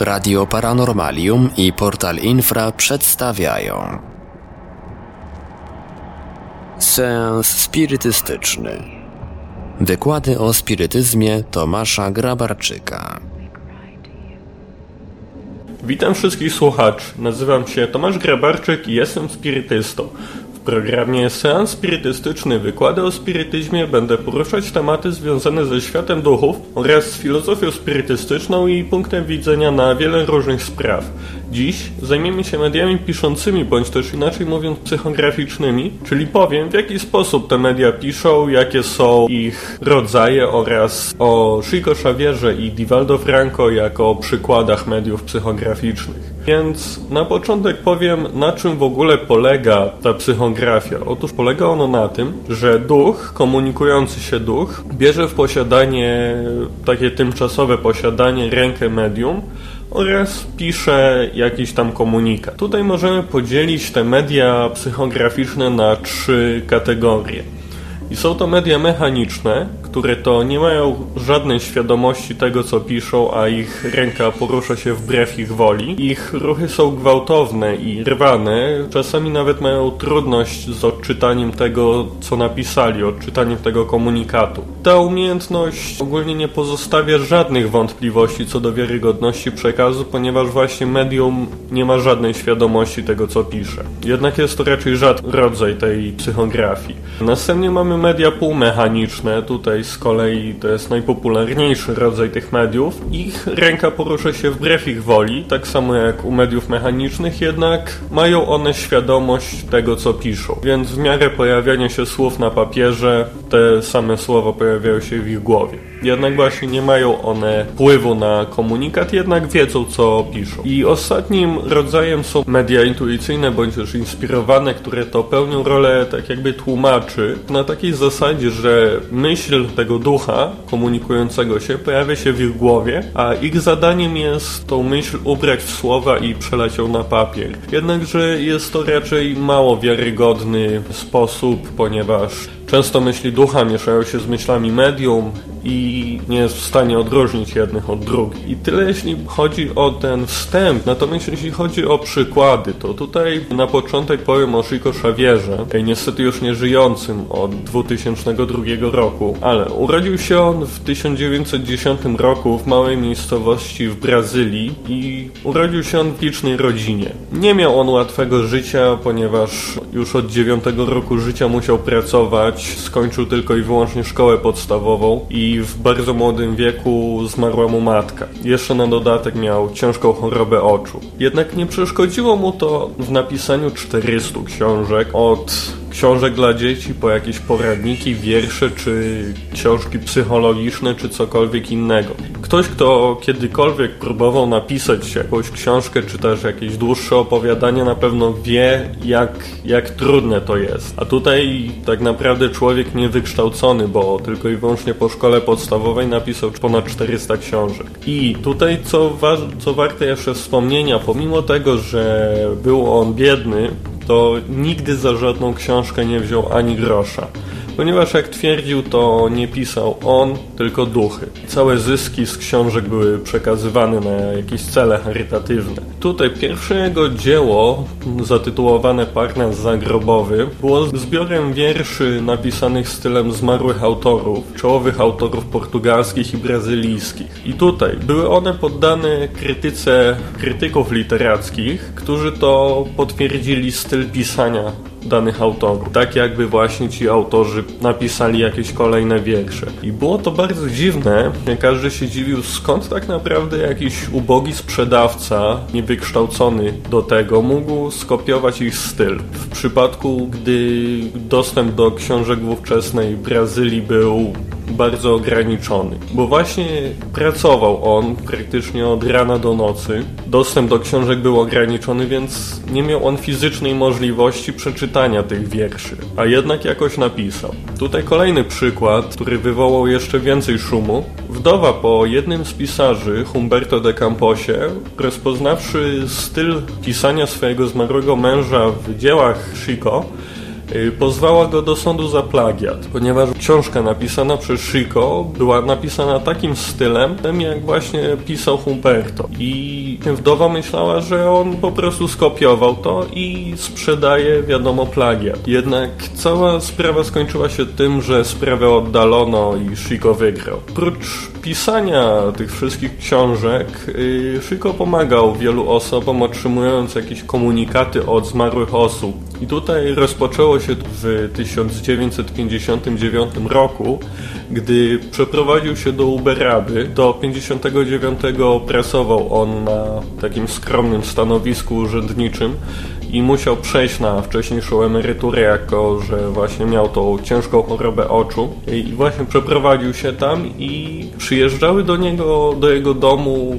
Radio Paranormalium i Portal Infra przedstawiają Seans spirytystyczny Wykłady o spirytyzmie Tomasza Grabarczyka Witam wszystkich słuchaczy. Nazywam się Tomasz Grabarczyk i jestem spirytystą. W programie Seans Spirytystyczny Wykłady o spirytyzmie będę poruszać tematy związane ze światem duchów oraz z filozofią spirytystyczną i punktem widzenia na wiele różnych spraw. Dziś zajmiemy się mediami piszącymi, bądź też inaczej mówiąc psychograficznymi, czyli powiem w jaki sposób te media piszą, jakie są ich rodzaje oraz o Chico Xavierze i Divaldo Franco jako przykładach mediów psychograficznych. Więc na początek powiem, na czym w ogóle polega ta psychografia. Otóż polega ono na tym, że duch, komunikujący się duch, bierze w posiadanie, takie tymczasowe posiadanie, rękę medium, oraz pisze jakiś tam komunikat. Tutaj możemy podzielić te media psychograficzne na trzy kategorie. I są to media mechaniczne, które to nie mają żadnej świadomości tego, co piszą, a ich ręka porusza się wbrew ich woli. Ich ruchy są gwałtowne i rwane, czasami nawet mają trudność z odczytaniem tego, co napisali, odczytaniem tego komunikatu. Ta umiejętność ogólnie nie pozostawia żadnych wątpliwości co do wiarygodności przekazu, ponieważ właśnie medium nie ma żadnej świadomości tego, co pisze. Jednak jest to raczej rzadki rodzaj tej psychografii. Następnie mamy media półmechaniczne, tutaj z kolei to jest najpopularniejszy rodzaj tych mediów. Ich ręka porusza się wbrew ich woli, tak samo jak u mediów mechanicznych, jednak mają one świadomość tego, co piszą. Więc w miarę pojawiania się słów na papierze, te same słowa pojawiają się w ich głowie. Jednak właśnie nie mają one wpływu na komunikat, jednak wiedzą, co piszą. I ostatnim rodzajem są media intuicyjne, bądź też inspirowane, które to pełnią rolę tak jakby tłumaczy, na takiej zasadzie, że myśl tego ducha komunikującego się pojawia się w ich głowie, a ich zadaniem jest tą myśl ubrać w słowa i przelać ją na papier. Jednakże jest to raczej mało wiarygodny sposób, ponieważ Często myśli ducha mieszają się z myślami medium i nie jest w stanie odróżnić jednych od drugich. I tyle jeśli chodzi o ten wstęp. Natomiast jeśli chodzi o przykłady, to tutaj na początek powiem o Chico Xavierze, niestety już nie żyjącym od 2002 roku, ale urodził się on w 1910 roku w małej miejscowości w Brazylii i urodził się on w licznej rodzinie. Nie miał on łatwego życia, ponieważ już od 9 roku życia musiał pracować skończył tylko i wyłącznie szkołę podstawową i w bardzo młodym wieku zmarła mu matka. Jeszcze na dodatek miał ciężką chorobę oczu. Jednak nie przeszkodziło mu to w napisaniu 400 książek od książek dla dzieci, po jakieś poradniki, wiersze, czy książki psychologiczne, czy cokolwiek innego. Ktoś, kto kiedykolwiek próbował napisać jakąś książkę, czy też jakieś dłuższe opowiadanie, na pewno wie, jak, jak trudne to jest. A tutaj tak naprawdę człowiek niewykształcony, bo tylko i wyłącznie po szkole podstawowej napisał ponad 400 książek. I tutaj, co, wa co warte jeszcze wspomnienia, pomimo tego, że był on biedny, to nigdy za żadną książkę nie wziął ani grosza ponieważ jak twierdził, to nie pisał on, tylko duchy. Całe zyski z książek były przekazywane na jakieś cele charytatywne. Tutaj pierwsze jego dzieło, zatytułowane Parnas Zagrobowy, było zbiorem wierszy napisanych stylem zmarłych autorów, czołowych autorów portugalskich i brazylijskich. I tutaj były one poddane krytyce krytyków literackich, którzy to potwierdzili styl pisania danych autorów. Tak jakby właśnie ci autorzy napisali jakieś kolejne wiersze. I było to bardzo dziwne. Każdy się dziwił, skąd tak naprawdę jakiś ubogi sprzedawca, niewykształcony do tego, mógł skopiować ich styl. W przypadku, gdy dostęp do książek w ówczesnej Brazylii był bardzo ograniczony, bo właśnie pracował on praktycznie od rana do nocy. Dostęp do książek był ograniczony, więc nie miał on fizycznej możliwości przeczytania tych wierszy, a jednak jakoś napisał. Tutaj kolejny przykład, który wywołał jeszcze więcej szumu. Wdowa po jednym z pisarzy, Humberto de Camposie, rozpoznawszy styl pisania swojego zmarłego męża w dziełach Chico, pozwała go do sądu za plagiat, ponieważ książka napisana przez Chico była napisana takim stylem, jak właśnie pisał Humberto. I wdowa myślała, że on po prostu skopiował to i sprzedaje, wiadomo, plagiat. Jednak cała sprawa skończyła się tym, że sprawę oddalono i Chico wygrał. Prócz pisania tych wszystkich książek, Chico pomagał wielu osobom, otrzymując jakieś komunikaty od zmarłych osób. I tutaj rozpoczęło się w 1959 roku, gdy przeprowadził się do Uberaby. Do 59 pracował on na takim skromnym stanowisku urzędniczym i musiał przejść na wcześniejszą emeryturę, jako że właśnie miał tą ciężką chorobę oczu. I właśnie przeprowadził się tam i przyjeżdżały do niego, do jego domu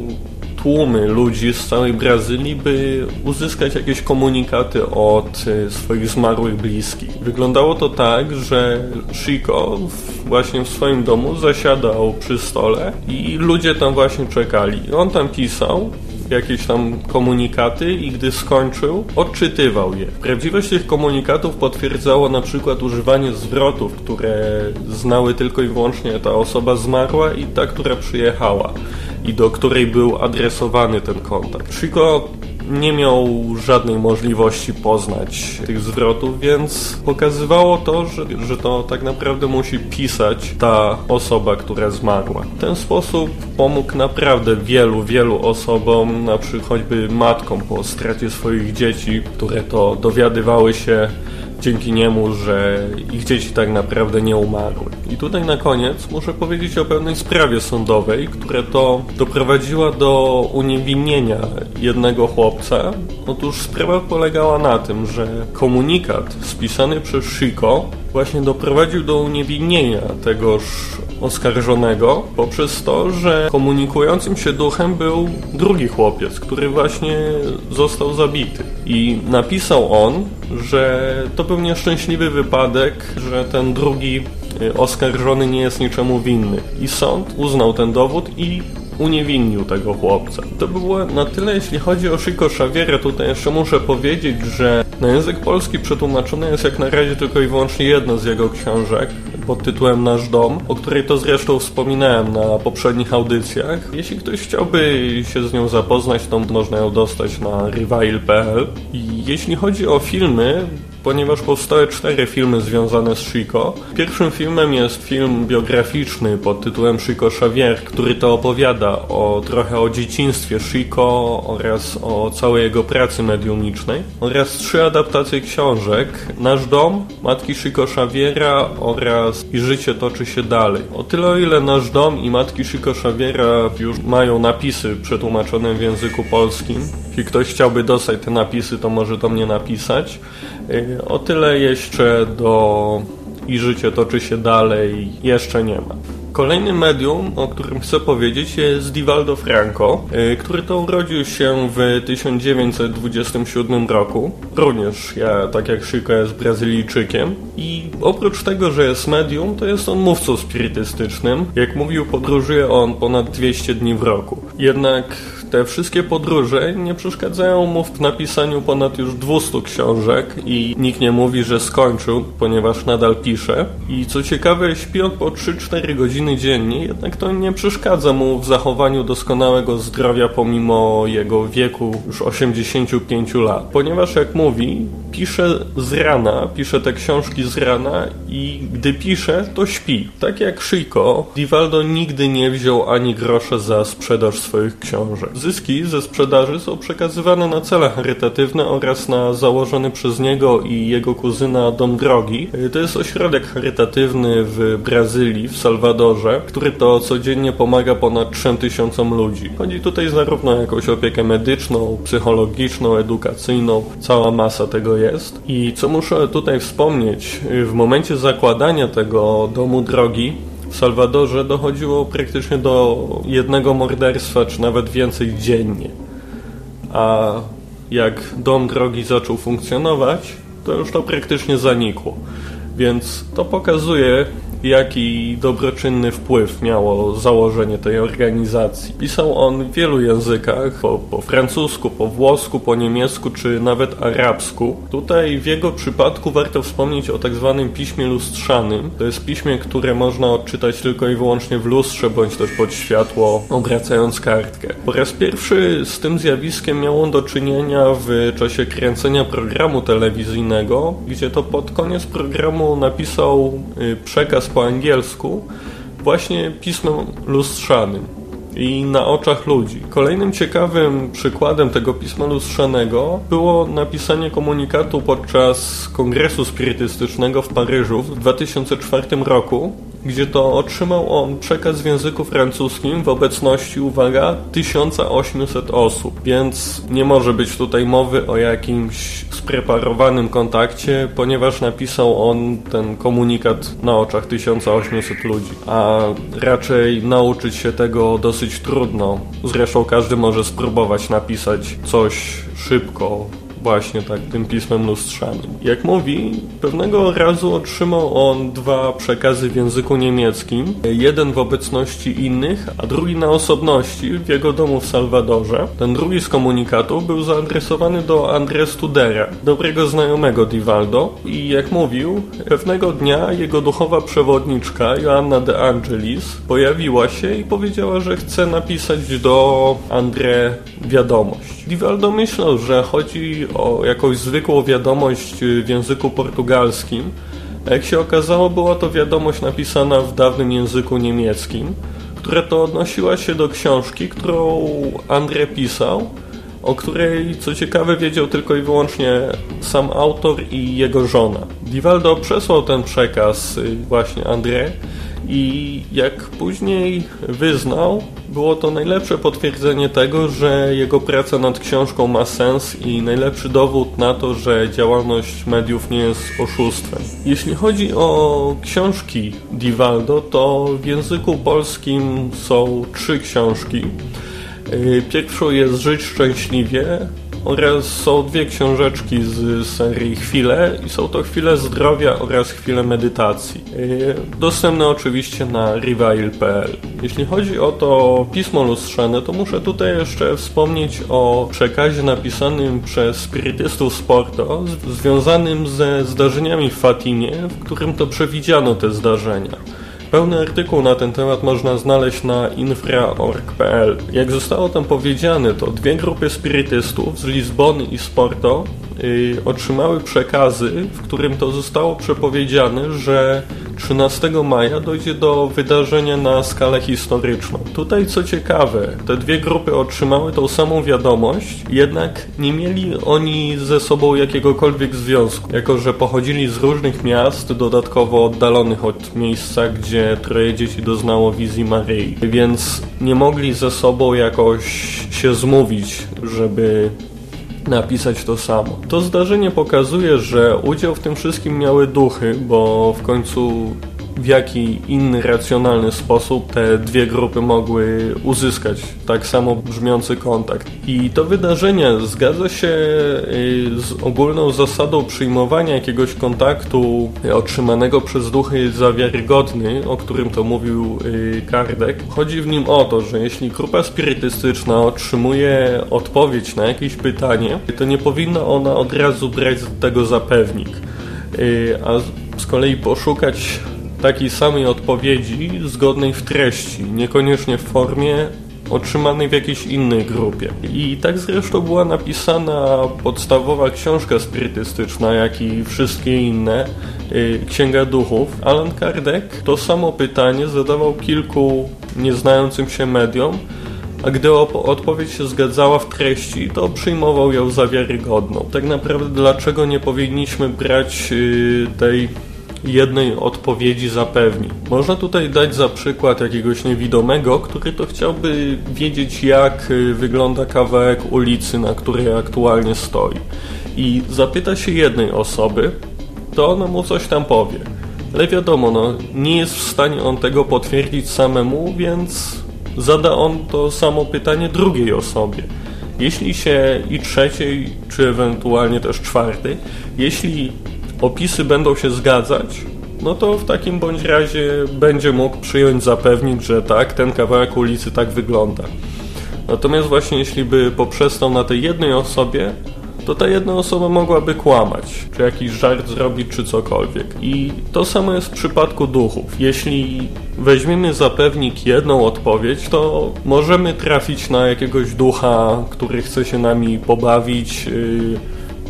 tłumy ludzi z całej Brazylii, by uzyskać jakieś komunikaty od e, swoich zmarłych bliskich. Wyglądało to tak, że Chico właśnie w swoim domu zasiadał przy stole i ludzie tam właśnie czekali. On tam pisał jakieś tam komunikaty i gdy skończył, odczytywał je. Prawdziwość tych komunikatów potwierdzało na przykład używanie zwrotów, które znały tylko i wyłącznie ta osoba zmarła i ta, która przyjechała i do której był adresowany ten kontakt. Chico nie miał żadnej możliwości poznać tych zwrotów, więc pokazywało to, że, że to tak naprawdę musi pisać ta osoba, która zmarła. W ten sposób pomógł naprawdę wielu, wielu osobom, na przykład choćby matkom po stracie swoich dzieci, które to dowiadywały się dzięki niemu, że ich dzieci tak naprawdę nie umarły. I tutaj na koniec muszę powiedzieć o pewnej sprawie sądowej, która to doprowadziła do uniewinnienia jednego chłopca. Otóż sprawa polegała na tym, że komunikat spisany przez Chico właśnie doprowadził do uniewinnienia tegoż oskarżonego poprzez to, że komunikującym się duchem był drugi chłopiec, który właśnie został zabity. I napisał on, że to był nieszczęśliwy wypadek, że ten drugi y, oskarżony nie jest niczemu winny. I sąd uznał ten dowód i uniewinnił tego chłopca. To było na tyle, jeśli chodzi o Chico Xaviera. Tutaj jeszcze muszę powiedzieć, że na język polski przetłumaczone jest jak na razie tylko i wyłącznie jedna z jego książek pod tytułem Nasz Dom, o której to zresztą wspominałem na poprzednich audycjach. Jeśli ktoś chciałby się z nią zapoznać, to można ją dostać na revival.pl. Jeśli chodzi o filmy, ponieważ powstały cztery filmy związane z Chico. Pierwszym filmem jest film biograficzny pod tytułem Chico Xavier, który to opowiada o trochę o dzieciństwie Chico oraz o całej jego pracy mediumicznej oraz trzy adaptacje książek Nasz dom, Matki Chico Xaviera oraz I życie toczy się dalej. O tyle o ile Nasz dom i Matki Chico Xaviera już mają napisy przetłumaczone w języku polskim. Jeśli ktoś chciałby dostać te napisy, to może do mnie napisać. Y, o tyle jeszcze do i życie toczy się dalej jeszcze nie ma. Kolejnym medium, o którym chcę powiedzieć jest Divaldo Franco, y, który to urodził się w 1927 roku. Również ja, tak jak Chico, jest Brazylijczykiem i oprócz tego, że jest medium, to jest on mówcą spirytystycznym. Jak mówił, podróżuje on ponad 200 dni w roku. Jednak te wszystkie podróże nie przeszkadzają mu w napisaniu ponad już 200 książek i nikt nie mówi, że skończył, ponieważ nadal pisze. I co ciekawe, śpi on po 3-4 godziny dziennie, jednak to nie przeszkadza mu w zachowaniu doskonałego zdrowia pomimo jego wieku już 85 lat. Ponieważ jak mówi, pisze z rana, pisze te książki z rana i gdy pisze, to śpi. Tak jak Chico, Divaldo nigdy nie wziął ani grosza za sprzedaż swoich książek. Zyski ze sprzedaży są przekazywane na cele charytatywne oraz na założony przez niego i jego kuzyna Dom Drogi. To jest ośrodek charytatywny w Brazylii, w Salwadorze, który to codziennie pomaga ponad 3000 ludzi. Chodzi tutaj zarówno o jakąś opiekę medyczną, psychologiczną, edukacyjną, cała masa tego jest. I co muszę tutaj wspomnieć, w momencie zakładania tego Domu Drogi w Salwadorze dochodziło praktycznie do jednego morderstwa, czy nawet więcej dziennie. A jak dom drogi zaczął funkcjonować, to już to praktycznie zanikło. Więc to pokazuje, jaki dobroczynny wpływ miało założenie tej organizacji. Pisał on w wielu językach, po, po, francusku, po włosku, po niemiecku czy nawet arabsku. Tutaj w jego przypadku warto wspomnieć o tak zwanym piśmie lustrzanym. To jest piśmie, które można odczytać tylko i wyłącznie w lustrze, bądź też pod światło, obracając kartkę. Po raz pierwszy z tym zjawiskiem miał on do czynienia w czasie kręcenia programu telewizyjnego, gdzie to pod koniec programu napisał y, przekaz po angielsku właśnie pismem lustrzanym i na oczach ludzi. Kolejnym ciekawym przykładem tego pisma lustrzanego było napisanie komunikatu podczas kongresu spirytystycznego w Paryżu w 2004 roku, gdzie to otrzymał on przekaz w języku francuskim w obecności, uwaga, 1800 osób, więc nie może być tutaj mowy o jakimś spreparowanym kontakcie, ponieważ napisał on ten komunikat na oczach 1800 ludzi, a raczej nauczyć się tego dosyć trudno. Zresztą każdy może spróbować napisać coś szybko, właśnie tak tym pismem lustrzanym. Jak mówi, pewnego razu otrzymał on dwa przekazy w języku niemieckim, jeden w obecności innych, a drugi na osobności w jego domu w Salwadorze. Ten drugi z komunikatów był zaadresowany do André Studera, dobrego znajomego Divaldo i jak mówił, pewnego dnia jego duchowa przewodniczka Joanna de Angelis pojawiła się i powiedziała, że chce napisać do André wiadomość. Divaldo myślał, że chodzi o jakąś zwykłą wiadomość w języku portugalskim. A jak się okazało, była to wiadomość napisana w dawnym języku niemieckim, która to odnosiła się do książki, którą André pisał, o której, co ciekawe, wiedział tylko i wyłącznie sam autor i jego żona. Divaldo przesłał ten przekaz y, właśnie André i jak później wyznał, było to najlepsze potwierdzenie tego, że jego praca nad książką ma sens i najlepszy dowód na to, że działalność mediów nie jest oszustwem. Jeśli chodzi o książki Divaldo, to w języku polskim są trzy książki. Y, pierwszą jest Żyć szczęśliwie, oraz są dwie książeczki z serii Chwile i są to Chwile Zdrowia oraz Chwile Medytacji. E, dostępne oczywiście na revival.pl. Jeśli chodzi o to pismo lustrzane, to muszę tutaj jeszcze wspomnieć o przekazie napisanym przez spirytystów Sporto związanym ze zdarzeniami w Fatimie, w którym to przewidziano te zdarzenia. Pełny artykuł na ten temat można znaleźć na infra.org.pl. Jak zostało tam powiedziane, to dwie grupy spirytystów z Lizbony i z Porto yy, otrzymały przekazy, w którym to zostało przepowiedziane, że 13 maja dojdzie do wydarzenia na skalę historyczną. Tutaj co ciekawe, te dwie grupy otrzymały tą samą wiadomość, jednak nie mieli oni ze sobą jakiegokolwiek związku, jako że pochodzili z różnych miast, dodatkowo oddalonych od miejsca, gdzie troje dzieci doznało wizji Maryi, więc nie mogli ze sobą jakoś się zmówić, żeby napisać to samo. To zdarzenie pokazuje, że udział w tym wszystkim miały duchy, bo w końcu w jaki inny racjonalny sposób te dwie grupy mogły uzyskać tak samo brzmiący kontakt. I to wydarzenie zgadza się y, z ogólną zasadą przyjmowania jakiegoś kontaktu otrzymanego przez duchy za wiarygodny, o którym to mówił y, Kardek. Chodzi w nim o to, że jeśli grupa spirytystyczna otrzymuje odpowiedź na jakieś pytanie, to nie powinna ona od razu brać tego za pewnik, y, a z kolei poszukać takiej samej odpowiedzi zgodnej w treści, niekoniecznie w formie otrzymanej w jakiejś innej grupie. I tak zresztą była napisana podstawowa książka spirytystyczna, jak i wszystkie inne, yy, Księga Duchów. Alan Kardec to samo pytanie zadawał kilku nieznającym się mediom, a gdy odpowiedź się zgadzała w treści, to przyjmował ją za wiarygodną. Tak naprawdę dlaczego nie powinniśmy brać yy, tej jednej odpowiedzi zapewni. Można tutaj dać za przykład jakiegoś niewidomego, który to chciałby wiedzieć, jak y, wygląda kawałek ulicy, na której aktualnie stoi. I zapyta się jednej osoby, to ona mu coś tam powie. Ale wiadomo, no, nie jest w stanie on tego potwierdzić samemu, więc zada on to samo pytanie drugiej osobie. Jeśli się i trzeciej, czy ewentualnie też czwartej, jeśli opisy będą się zgadzać, no to w takim bądź razie będzie mógł przyjąć, zapewnić, że tak, ten kawałek ulicy tak wygląda. Natomiast właśnie jeśli by poprzestał na tej jednej osobie, to ta jedna osoba mogłaby kłamać, czy jakiś żart zrobić, czy cokolwiek. I to samo jest w przypadku duchów. Jeśli weźmiemy za pewnik jedną odpowiedź, to możemy trafić na jakiegoś ducha, który chce się nami pobawić, yy,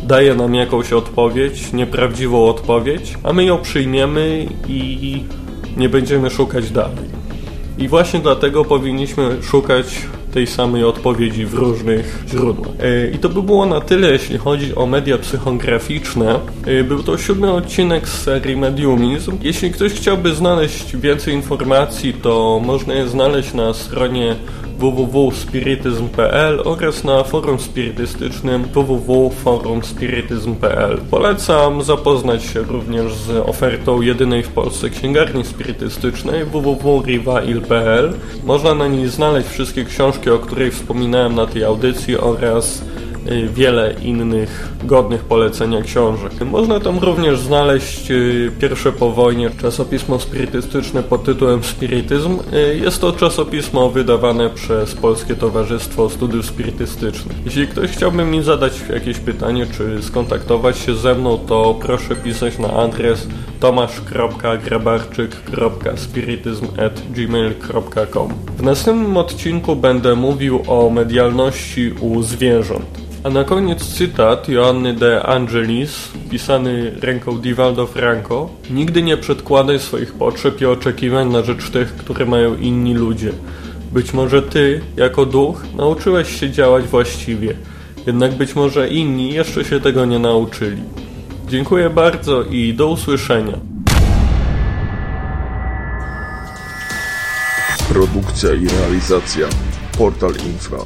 daje nam jakąś odpowiedź, nieprawdziwą odpowiedź, a my ją przyjmiemy i nie będziemy szukać dalej. I właśnie dlatego powinniśmy szukać tej samej odpowiedzi w różnych źródłach. E, I to by było na tyle, jeśli chodzi o media psychograficzne. E, był to siódmy odcinek z serii Mediumizm. Jeśli ktoś chciałby znaleźć więcej informacji, to można je znaleźć na stronie www.spirityzm.pl oraz na forum spirytystycznym www.forumspirityzm.pl. Polecam zapoznać się również z ofertą jedynej w Polsce księgarni spirytystycznej www.rivail.pl. Można na niej znaleźć wszystkie książki, o których wspominałem na tej audycji oraz wiele innych godnych polecenia książek. Można tam również znaleźć y, pierwsze po wojnie czasopismo spirytystyczne pod tytułem Spirytyzm. Y, jest to czasopismo wydawane przez Polskie Towarzystwo Studiów Spirytystycznych. Jeśli ktoś chciałby mi zadać jakieś pytanie, czy skontaktować się ze mną, to proszę pisać na adres tomasz.grabarczyk.spirytyzm.gmail.com W następnym odcinku będę mówił o medialności u zwierząt. A na koniec cytat Joanny de Angelis, pisany ręką Divaldo Franco. Nigdy nie przedkładaj swoich potrzeb i oczekiwań na rzecz tych, które mają inni ludzie. Być może ty, jako duch, nauczyłeś się działać właściwie, jednak być może inni jeszcze się tego nie nauczyli. Dziękuję bardzo i do usłyszenia. Produkcja i realizacja Portal Infra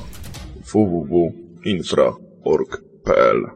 www.infra.org.pl